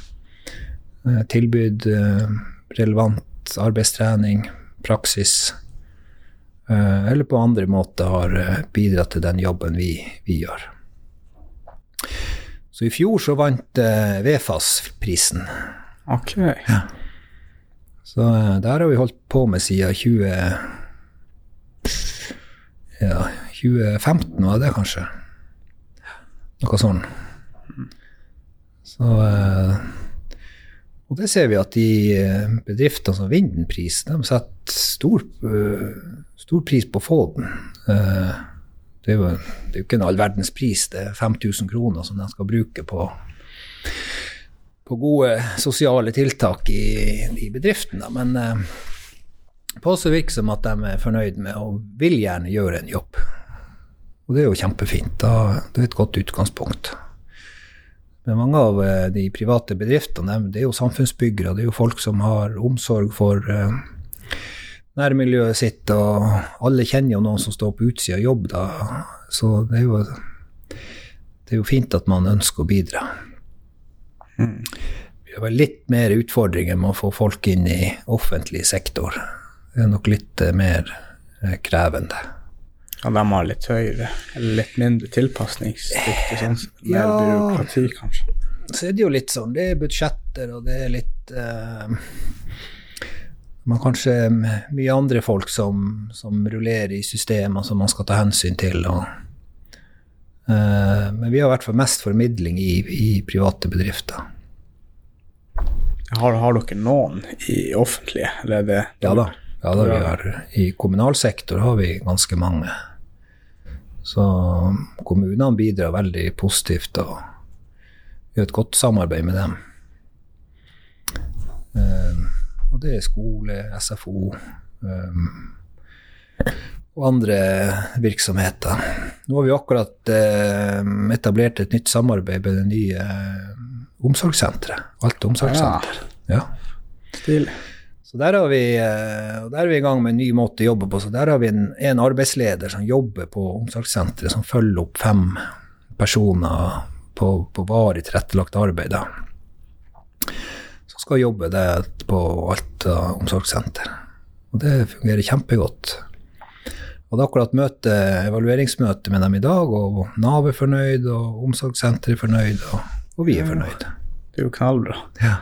Eh, tilbud eh, relevant arbeidstrening, praksis, eh, eller på andre måter har bidratt til den jobben vi, vi gjør. Så i fjor så vant Vefas prisen. Ok. Ja. Så der har vi holdt på med siden 20, ja, 2015, var det kanskje? Noe sånn. Så og det ser vi at de eh, bedriftene som vinner den prisen, de setter stor, eh, stor pris på å få den. Eh, det er, jo, det er jo ikke en all verdens pris, det er 5000 kroner som de skal bruke på, på gode sosiale tiltak i, i bedriften. Men på oss virker som at de er fornøyd med og vil gjerne gjøre en jobb. Og det er jo kjempefint. Da, det er et godt utgangspunkt. Men mange av eh, de private bedriftene det er jo samfunnsbyggere. Det er jo folk som har omsorg for uh, nærmiljøet sitt, og alle kjenner jo noen som står på utsida av jobb da. Så det er, jo, det er jo fint at man ønsker å bidra. Mm. Vi har vel litt mer utfordringer med å få folk inn i offentlig sektor. Det er nok litt uh, mer uh, krevende. Ja, de har litt høyere, eller litt mindre tilpasningsdyktig, sånn, mer ja, byråkrati, kanskje. Så er det jo litt sånn, det er budsjetter, og det er litt uh, Man kanskje mye andre folk som, som rullerer i systemer som man skal ta hensyn til. Og, uh, men vi har i hvert fall mest formidling i, i private bedrifter. Har, har, dere noen i offentlige, eller er det Ja da. Ja, da vi har, I kommunal sektor har vi ganske mange. Så kommunene bidrar veldig positivt og gjør et godt samarbeid med dem. Um, og det er skole, SFO um, og andre virksomheter. Nå har vi akkurat um, etablert et nytt samarbeid med det nye uh, omsorgssenteret. Alta omsorgssenter. Ja. ja. Så der, har vi, eh, der er vi i gang med en ny måte å jobbe på. Så der har vi en, en arbeidsleder som jobber på omsorgssenteret, som følger opp fem personer på, på varig tilrettelagt arbeid. Da. Skal jobbe der på Alta omsorgssenter. Og det fungerer kjempegodt. Og det er akkurat møte, evalueringsmøte med dem i dag, og Nav er fornøyd, og omsorgssenteret er fornøyd, og, og vi er fornøyd. Det er jo knallbra. Ja.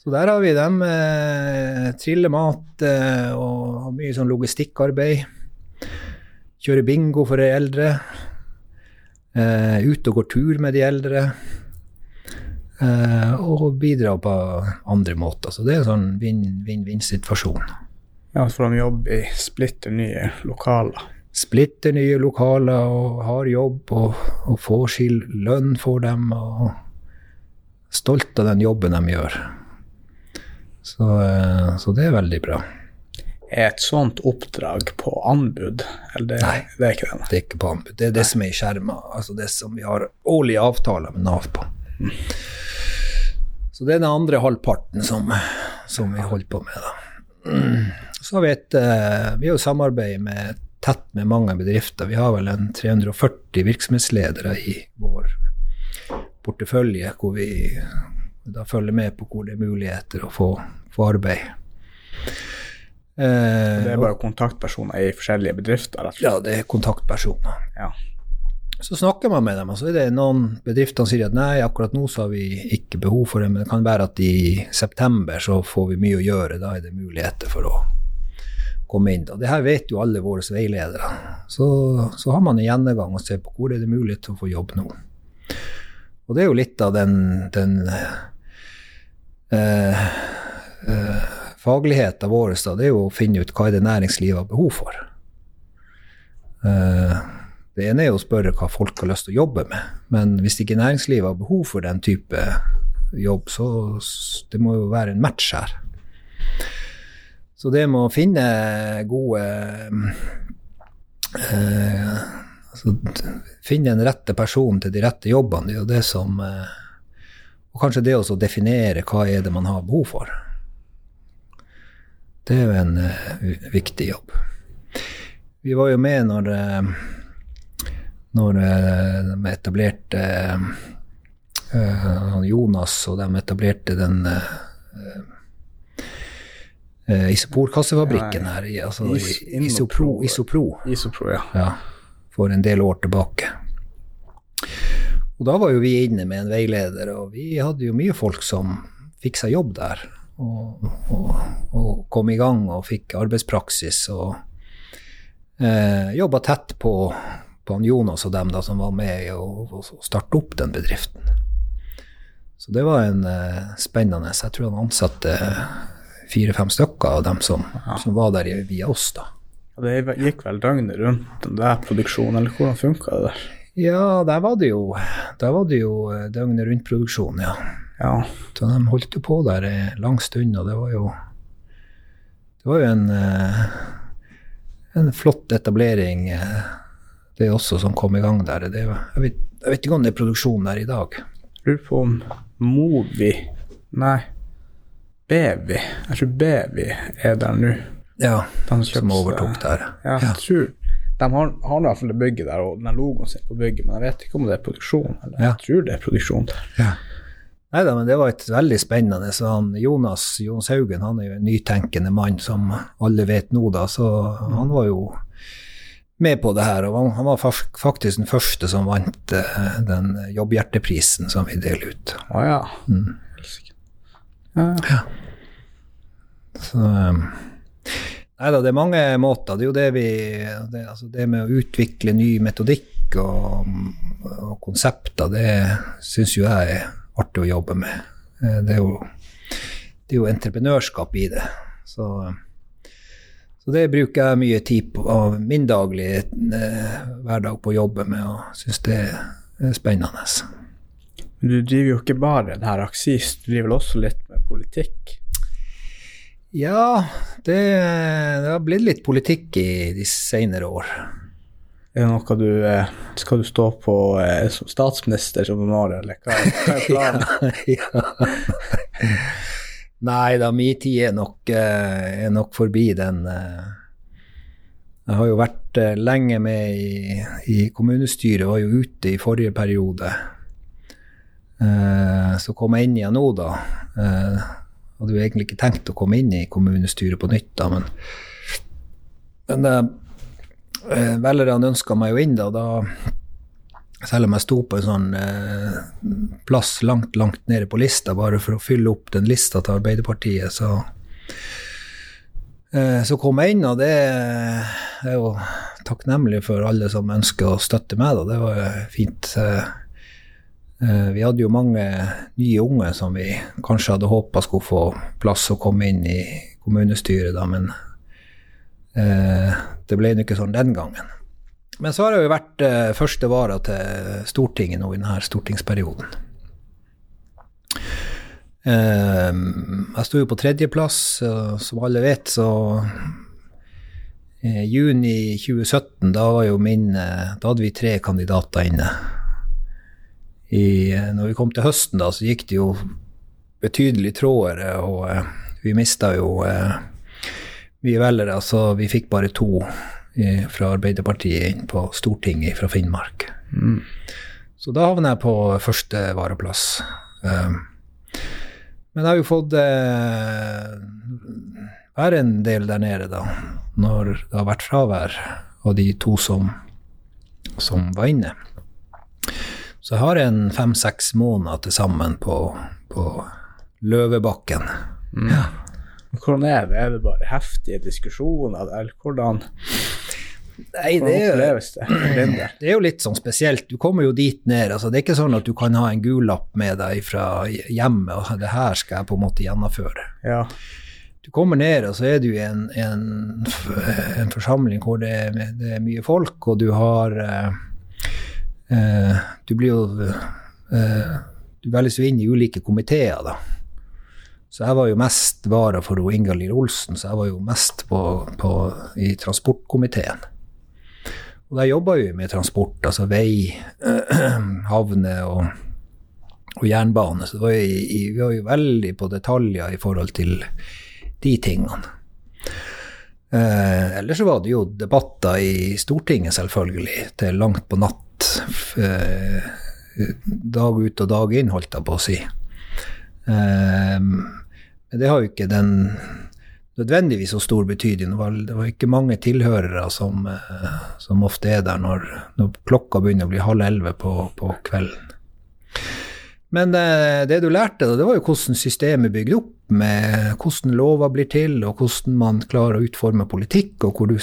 Så der har vi dem. Eh, triller mat eh, og har mye sånn logistikkarbeid. Kjører bingo for de eldre. Eh, ut og går tur med de eldre. Eh, og bidrar på andre måter. Så det er en sånn vinn-vinn-vinn-situasjon. Ja, for de jobber i splitter nye lokaler. Splitter nye lokaler og har jobb og, og får sin lønn for dem. Og stolt av den jobben de gjør. Så, eh, så det er veldig bra. Er et sånt oppdrag på anbud? Det, Nei, det er ikke det. Det er ikke på anbud. Det er det som er i skjerma. Altså det som vi har årlige avtaler med Nav på. Så det er den andre halvparten som, som vi holder på med. Da. Så har vi et eh, Vi har jo samarbeid med, tett med mange bedrifter. Vi har vel en 340 virksomhetsledere i vår portefølje, hvor vi da følger med på hvor det er muligheter å få, få arbeid. Eh, det er bare kontaktpersoner i forskjellige bedrifter? Ja, det er kontaktpersoner. Ja. Så snakker man med dem, og så er det noen bedrifter som sier at nei, akkurat nå så har vi ikke behov for det, men det kan være at i september så får vi mye å gjøre, da er det muligheter for å komme inn. Og det her vet jo alle våre veiledere. Så, så har man en gjennomgang og ser på hvor er det mulighet til å få jobb nå. Og det er jo litt av den, den eh, eh, fagligheten vår, da, det er jo å finne ut hva er det næringslivet har behov for. Eh, det ene er å spørre hva folk har lyst til å jobbe med, men hvis ikke næringslivet har behov for den type jobb, så det må jo være en match her. Så det med å finne gode eh, altså, Finne den rette personen til de rette jobbene, det er jo det som eh, Og kanskje det å definere hva er det man har behov for. Det er jo en uh, viktig jobb. Vi var jo med når uh, når eh, de etablerte uh, Jonas og de etablerte den uh, isoporkassefabrikken her i, altså, Isopro, Isopro. Isopro ja. ja. For en del år tilbake. Og da var jo vi inne med en veileder, og vi hadde jo mye folk som fikk seg jobb der. Og, og, og kom i gang og fikk arbeidspraksis og eh, jobba tett på på han Jonas og dem da, som var med å, starte opp den bedriften. Så det var en uh, spennende Jeg tror han ansatte fire-fem stykker av dem som, ja. som, var der via oss. da. det gikk vel døgnet rundt den der produksjonen, eller hvordan funka det der? Ja, der var det jo, der var det jo eh, døgnet rundt-produksjon, ja. ja. Så de holdt jo på der en lang stund, og det var jo Det var jo en, uh, en flott etablering. Det er også som kom i gang der. Det, jeg, vet, jeg, vet, ikke om det er produksjon der i dag. Lurer på om Movi Nei, Bevi. Jeg tror Bevi er der nå. Ja, som overtok der. Ja, jeg ja. tror de har, har i hvert fall det bygget der, og den logoen sin på bygget, men jeg vet ikke om det er produksjon. Eller ja. Jeg tror det er produksjon der. Ja. Nei da, men det var et veldig spennende. Så han, Jonas Jonas Haugen han er jo en nytenkende mann, som alle vet nå, da. Så han var jo med på det her. Og han var faktisk den første som vant uh, den Jobbhjerteprisen som vi deler ut. Å oh, ja. Mm. ja. ja. Så um, Nei da, det er mange måter. Det er jo det vi det, altså det med å utvikle ny metodikk og, og konsepter, det syns jo jeg er artig å jobbe med. Eh, det er jo, det er jo entreprenørskap i det. Så så det bruker jeg mye tid på av min daglige eh, hverdag på å jobbe med, og syns det er spennende. Men du driver jo ikke bare det her Aksis, du driver vel også litt med politikk? Ja, det, det, har blitt litt politikk i de senere år. Er det noe du eh, Skal du stå på eh, som statsminister som noen år, eller hva, hva er planen? ja, ja. Nei da, min tid er nok, eh, er nok forbi den. Eh. Jeg har jo vært eh, lenge med i, i kommunestyret, var jo ute i forrige periode. Så kom jeg inn igjen nå, da. Hadde jo egentlig ikke tenkt å komme inn i kommunestyret på nytt, da, men, men velgerne ønska meg jo inn, da. Da, selv om jeg sto på en sånn eh, plass langt, langt nede på lista, bare for å fylle opp den lista til Arbeiderpartiet, så, eh, så kom jeg inn, og det er jo takknemlig for alle som ønsker å støtte meg. Da. Det var fint. Eh, vi hadde jo mange nye unge som vi kanskje hadde håpa skulle få plass og komme inn i kommunestyret, da, men eh, det ble nå ikke sånn den gangen. Men så har jeg jo vært eh, første vara til Stortinget nå i denne stortingsperioden. Eh, jeg sto jo på tredjeplass, som alle vet, så i juni 2017, da var jo min eh, Da hadde vi tre kandidater inne. I, eh, når vi kom til høsten, da, så gikk det jo betydelig trådere, og eh, vi mista jo eh, mye velgere, så vi fikk bare to fra Arbeiderpartiet inn på Stortinget fra Finnmark. Mm. Så da havner jeg på første vareplass. Um, men jeg har jo fått uh, være en del der nede, da, når det har vært fravær av de to som, som var inne. Så jeg har en fem-seks måneder til sammen på, på Løvebakken. Mm. Ja. Hvordan er det? Er det bare heftige diskusjoner, eller hvordan Nei, det er, jo, det er jo litt sånn spesielt. Du kommer jo dit ned. altså Det er ikke sånn at du kan ha en gul lapp med deg fra hjemmet og det her skal jeg på en måte gjennomføre. Ja. Du kommer ned, og så er du i en, en, en forsamling hvor det er, det er, mye folk, og du har eh, eh, Du blir jo eh, Du velges jo inn i ulike komiteer, da. Så jeg var jo mest vara for Ingalill Olsen, så jeg var jo mest på, på, i transportkomiteen. Og der jobba vi med transport, altså vei, havner og, og, jernbane. Så var vi, vi, var jo veldig på detaljer i forhold til de tingene. Eh, ellers så var det jo debatter i Stortinget, selvfølgelig, til langt på natt. Eh, dag ut og dag inn, holdt jeg på å si. Eh, men det har jo ikke den nødvendigvis så stor betydning. Det var, det ikke mange tilhørere som, eh, som ofte er der når, når, klokka begynner å bli halv elleve på, på, kvelden. Men det, eh, du lærte, det var jo hvordan systemet er bygd opp, med hvordan lover blir til, og hvordan man klarer å utforme politikk, og hvor du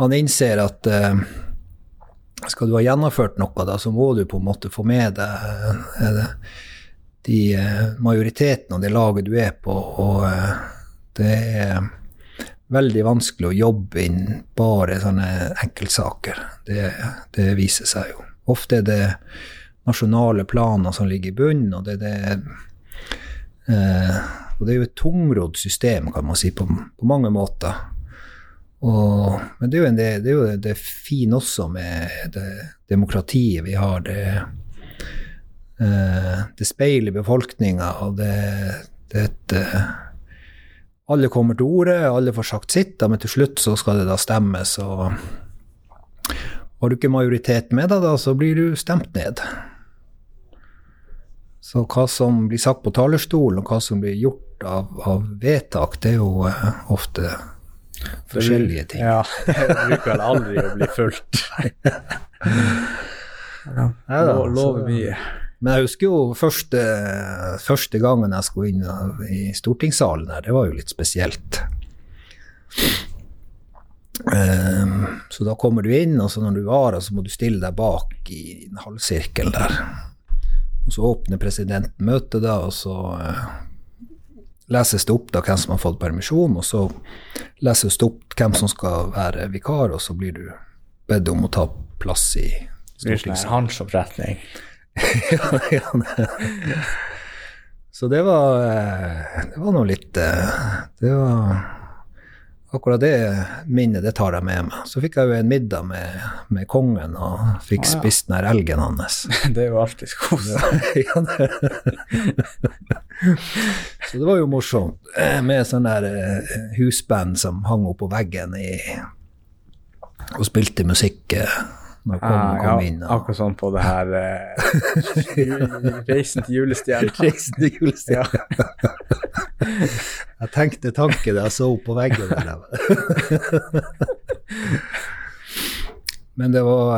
man innser at uh, skal du ha gjennomført noe, da, så må du på en måte få med deg de uh, majoriteten av det laget du er på, og det er veldig vanskelig å jobbe inn bare sånne enkeltsaker. Det, det viser seg jo. Ofte er det nasjonale planer som ligger i bunnen, og det, det, eh, og det er jo et tungrodd system, kan man si, på, på mange måter. Og, men det er jo, en, det, er jo det fine også med det demokratiet vi har. Det, eh, det speiler befolkninga, og det, det er et eh, alle kommer til orde, alle får sagt sitt, men til slutt så skal det da stemmes. og Har du ikke majoritet med deg, da, så blir du stemt ned. Så hva som blir sagt på talerstolen, og hva som blir gjort av, av vedtak, det er jo uh, ofte forskjellige ting. Ja, det bruker vel aldri å bli fulgt. ja, lover mye. Men jeg husker jo første, første gangen jeg skulle inn i stortingssalen her, det var jo litt spesielt. Um, så da kommer du inn, og så når du varer, så må du stille deg bak i en halvsirkel der. Og så åpner presidenten møtet, da, og så uh, leses det opp da hvem som har fått permisjon, og så leses det opp hvem som skal være vikar, og så blir du bedt om å ta plass i stortingssalen. Det Så det var eh, Det var noe litt eh, Det var Akkurat det minnet, det tar jeg med meg. Så fikk jeg jo en middag med, med kongen, og fikk ah, ja. spist den elgen hans. Det er jo alltid kos. Så det var jo morsomt, eh, med sånn der husband som hang oppå veggen i, og spilte musikk når kom, kom inn. Og... Akkurat sånn på det her uh, Reisen til julestjerna. Reisen til julestjerna. jeg tenkte tanken da jeg så på veggen der. Men det var,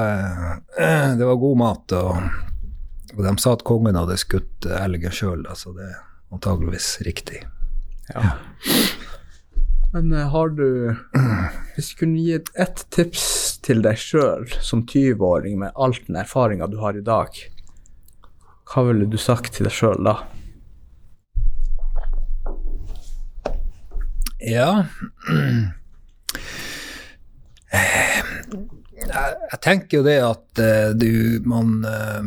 eh, det var god mat, og, og, de sa at kongen hadde skutt elgen sjøl, så det er antageligvis riktig. Ja. Men uh, har du Hvis du kunne gi ett tips til deg sjøl som 20-åring med all den erfaringa du har i dag, hva ville du sagt til deg sjøl da? Ja Jeg tenker jo det at uh, du man, uh,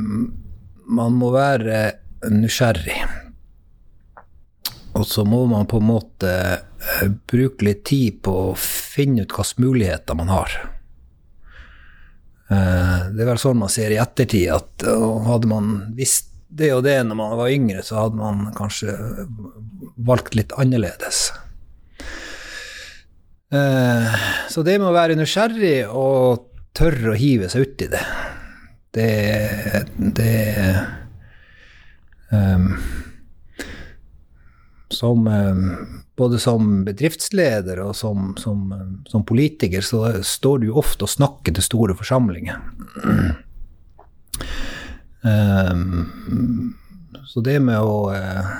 man må være nysgjerrig. Og så må man på en måte uh, bruke litt tid på å finne ut hvilke muligheter man har. Det er vel sånn man ser i ettertid, at hadde man visst det og det når man var yngre, så hadde man kanskje valgt litt annerledes. Så det med å være nysgjerrig og tørre å hive seg uti det. Det, det um, som, um, Både som bedriftsleder og som, som, som, politiker så står du jo ofte og snakker til store forsamlinger. Um, så det med å uh,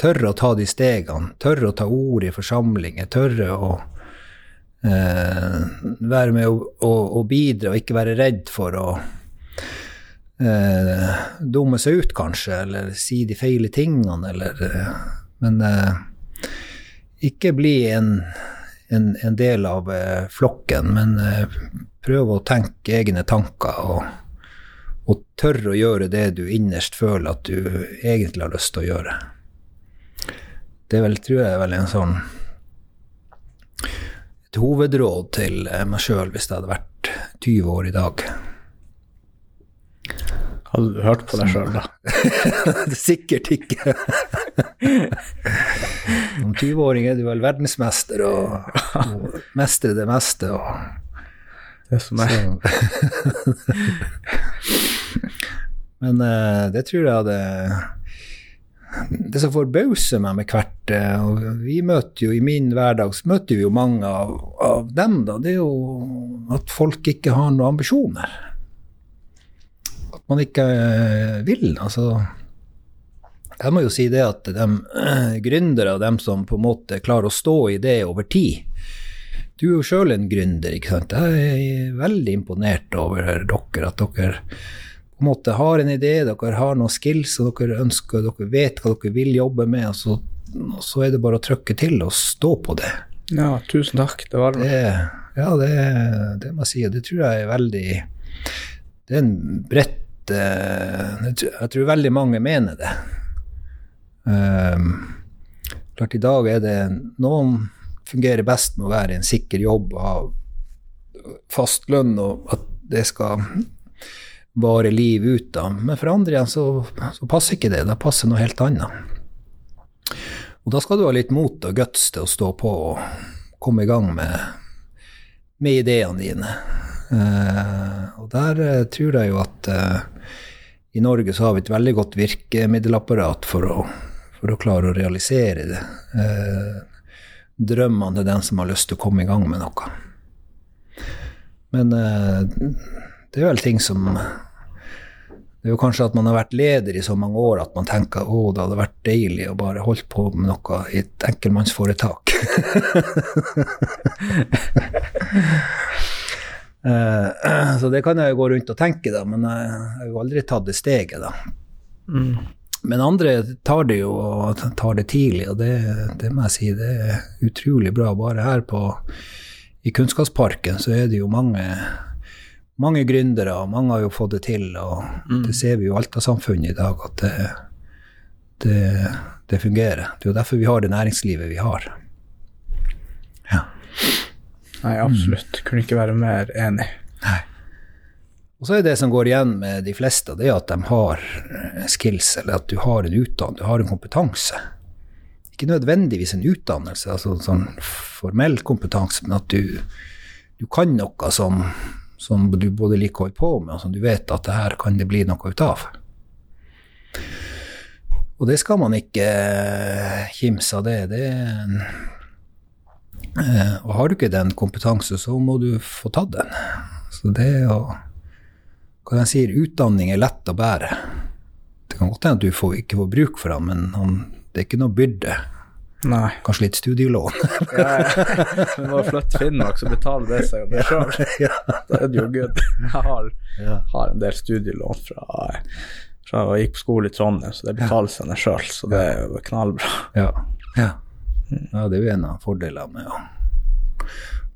tørre å ta de stegene, tørre å ta ord i forsamlinger, tørre å eh, være med å, å, å, bidra og ikke være redd for å eh, dumme seg ut, kanskje, eller si de feile tingene, eller eh, Men eh, ikke bli en, en, en, del av eh, flokken, men eh, prøv å tenke egne tanker. og og tørre å gjøre det du innerst føler at du egentlig har lyst til å gjøre. Det vel, tror jeg er vel en sånn et hovedråd til eh, meg sjøl hvis jeg hadde vært 20 år i dag. Hadde du hørt på deg sjøl, da? Sikkert ikke. Som 20-åring er du vel verdensmester og, og mestrer det meste. Og, det som er. Men uh, det tror jeg hadde det som forbauser meg med hvert eh, og Vi møter jo i min hverdag så møter vi jo mange av, av, dem, da. Det er jo at folk ikke har noen ambisjoner. At man ikke eh, vil. Altså Jeg må jo si det at de gründere gründere, dem som på en måte klarer å stå i det over tid Du er jo sjøl en gründer, ikke sant. Jeg er veldig imponert over dere, at dere på en måte har en idé, dere har noen skills og dere ønsker, dere vet hva dere vil jobbe med, og så, og så er det bare å trykke til og stå på det. Ja, tusen takk. Det var det. Ja, det, det må jeg si. Det tror jeg er veldig Det er en bredt uh, Jeg tror veldig mange mener det. Um, klart, i dag er det Noen fungerer best med å være i en sikker jobb og ha fast lønn, og at det skal vare liv ut da. Men for andre igjen så, så passer ikke det. Da passer noe helt annet. Og da skal du ha litt mot og guts til å stå på og komme i gang med, med ideene dine. Uh, og der uh, tror jeg jo at uh, i Norge så har vi et veldig godt virkemiddelapparat for å, for å klare å realisere det. drømmene til den som har lyst til å komme i gang med noe. Men det er vel ting som Det er jo kanskje at man har vært leder i så mange år at man tenker å, det hadde vært deilig å bare holdt på med noe i et enkeltmannsforetak. Eh, så det kan jeg jo gå rundt og tenke, da, men jeg har jo aldri tatt det steget, da. Mm. Men andre tar det jo og tar det tidlig, og det, det, må jeg si det er utrolig bra. Bare her på, i Kunnskapsparken så er det jo mange mange gründere, og mange har jo fått det til. Og mm. det ser vi jo alt av samfunnet i dag, at det, det, det, fungerer. Det er jo derfor vi har det næringslivet vi har. Ja. Nei, absolutt. Mm. Kunne ikke være mer enig. Nei. Og så er det som går igjen med de fleste, det er at de har eh, skills, eller at du har en utdannelse, du har en kompetanse. Ikke nødvendigvis en utdannelse, altså sånn formell kompetanse, men at du, du kan noe som som du både liker å holde på med, og som du vet at det her kan det bli noe ut av. Og det skal man ikke eh, kimse av, det. det er og har du ikke den kompetansen, så må du få tatt den. Så det jo Hva jeg sier, utdanning er lett å bære. Det kan godt hende at du får, ikke får bruk for den, men han, det er ikke noe byrde. Nei. Kanskje litt studielån. ja, når du flytter til Finnmark, så betaler det seg jo det sjøl. Da er det jo good. Jeg har, Ja. har en del studielån fra, fra jeg gikk på skole i Trondheim, så det betaler seg ned sjøl. Så det er jo knallbra. Ja. ja. Ja, det er jo en av fordelene med å,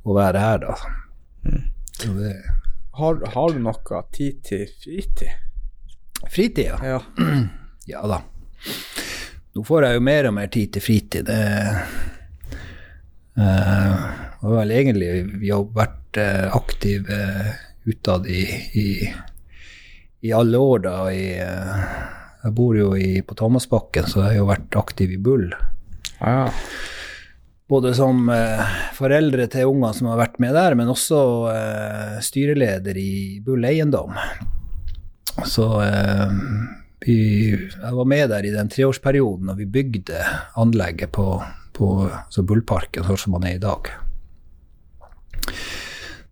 å være her, da. Så det Har, har du noe tid til fritid? Fritid, Ja. Ja Ja da. Nå får jeg jo mer og mer tid til fritid. Det uh, har vel egentlig vi har vært uh, aktiv uh, utad i, i, i alle år, da. I, uh, jeg bor jo i, på Thomasbakken, så jeg har jo vært aktiv i Bull. ja. Både som eh, foreldre til unger som har vært med der, men også eh, styreleder i Bull Eiendom. Så eh, vi, jeg var med der i den treårsperioden da vi bygde anlegget på, på altså Bullparken, sånn som man er i dag.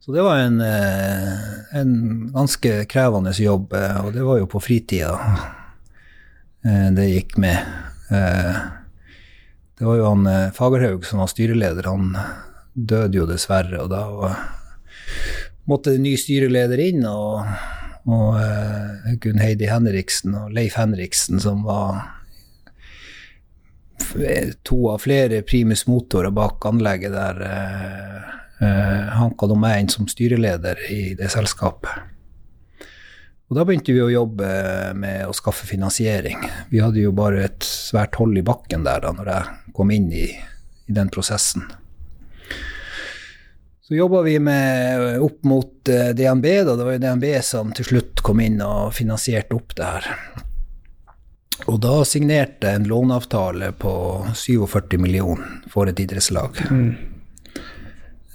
Så det var en, eh, en ganske krevende jobb, eh, og det var jo på fritida eh, det gikk med. Eh, det var jo han eh, Fagerhaug som var styreleder, han døde jo dessverre, og da måtte ny styreleder inn, og, og uh, Gunn Heidi Henriksen og Leif Henriksen, som var to av flere primus motorer bak anlegget der, uh, uh, hanka de meg inn som styreleder i det selskapet. Og da begynte vi å jobbe med å skaffe finansiering. Vi hadde jo bare et svært hold i bakken der da når jeg kom inn i, i den prosessen. Så jobba vi med opp mot eh, DNB, da. Det var jo DNB som til slutt kom inn og finansierte opp det her. Og da signerte jeg en låneavtale på 47 millioner for et idrettslag.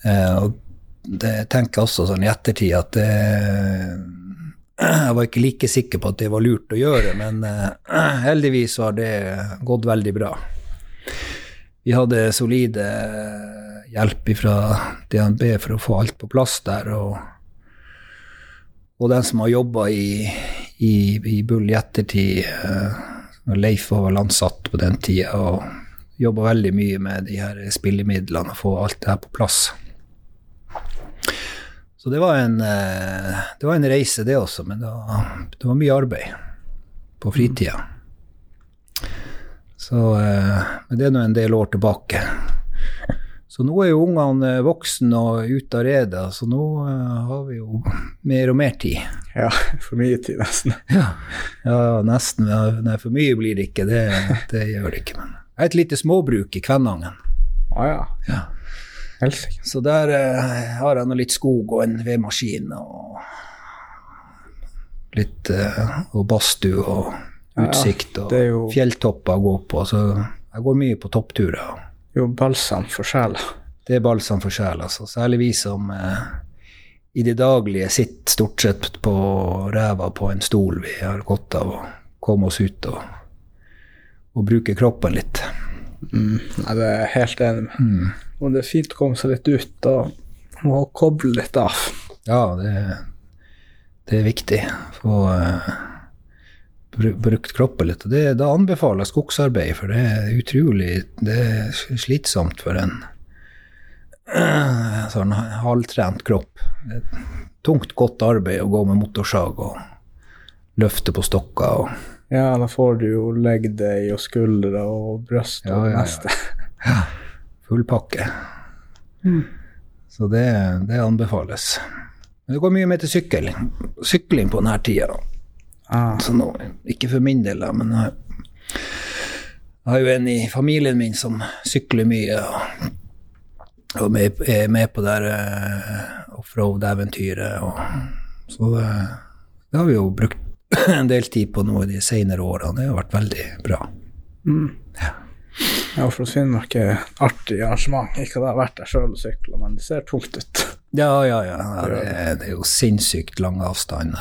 Eh, og det tenker jeg også sånn i ettertid at det jeg var ikke like sikker på at det var lurt å gjøre, men eh, heldigvis har det gått veldig bra. Vi hadde solide hjelp fra DNB for å få alt på plass der, og, og den som har jobba i, i, i Bull i ettertid, eh, Leif var vel ansatt på den tida, og jobba veldig mye med de her spillemidlene og få alt det her på plass. Så det var en, eh, det var en reise, det også, men det var, det var mye arbeid på fritida. Så, eh, men det er nå en del år tilbake. Så nå er jo ungene eh, voksne og ute av redet, så nå har vi jo mer og mer tid. ja. For mye tid, nesten. Ja, ja nesten. Nei, for mye blir det ikke, det, det gjør det ikke. Men jeg har et lite småbruk i Kvænangen. Ah, ja. Ja. Helsike. Så der eh, har jeg nå litt skog og en vedmaskin og litt eh, og badstue og utsikt og ja, jo- fjelltopper å gå på. Så jeg går mye på toppturer. Jo, balsam for sjela. Det er balsam for sjela, altså. Særlig vi som eh, i det daglige sitter stort sett på ræva på en stol. Vi har godt av å komme oss ut og, og bruke kroppen litt. Mm. Nei, det er helt enig med. Mm. Og det er fint å komme seg litt ut og, og koble litt av. Ja, det, det er viktig. Få uh, brukt kroppen litt. Og det, da anbefaler jeg skogsarbeid, for det er utrolig det er slitsomt for en uh, sånn halvtrent kropp. Det er tungt, godt arbeid å gå med motorsag og løfte på stokker. og Ja, da får du jo leggdeg og skuldre og bryst og Ja, ja, ja. meste. Full pakke. Så det, det anbefales. Men det går mye mer til sykling. Sykling på denne tida. Ah, Så nå, ikke for min del, men jeg, jeg har jo en i familien min som sykler mye, og, og med, er med på det uh, offroad-eventyret. Så det, det har vi jo brukt en del tid på nå i de senere årene. Det har vært veldig bra. Ja, for Finnmark er artig arrangement. Ikke at jeg har vært der sjøl og sykla, men det ser tungt ut. Ja, ja, ja. ja det, er- det er jo sinnssykt lange avstander.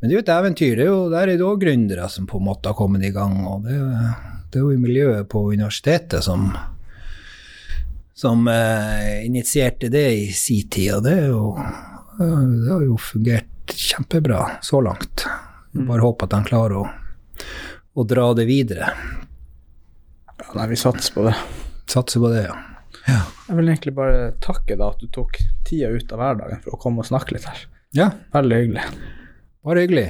Men det er jo et eventyr. Det er jo, der er det òg gründere som på en måte har kommet i gang. Og det, det er jo i miljøet på universitetet som, som eh, initierte det i sin tid. Og det jo Det har jo fungert kjempebra så langt. Bare håper at de klarer å, å dra det videre. Ja, nei, vi satser på det. Satser på det, ja. ja. Jeg vil egentlig bare takke da at du tok tida ut av hverdagen for å komme og snakke litt her. Ja, Veldig hyggelig. bare hyggelig.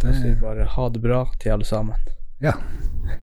Jeg sier bare ha det bra til alle sammen. Ja.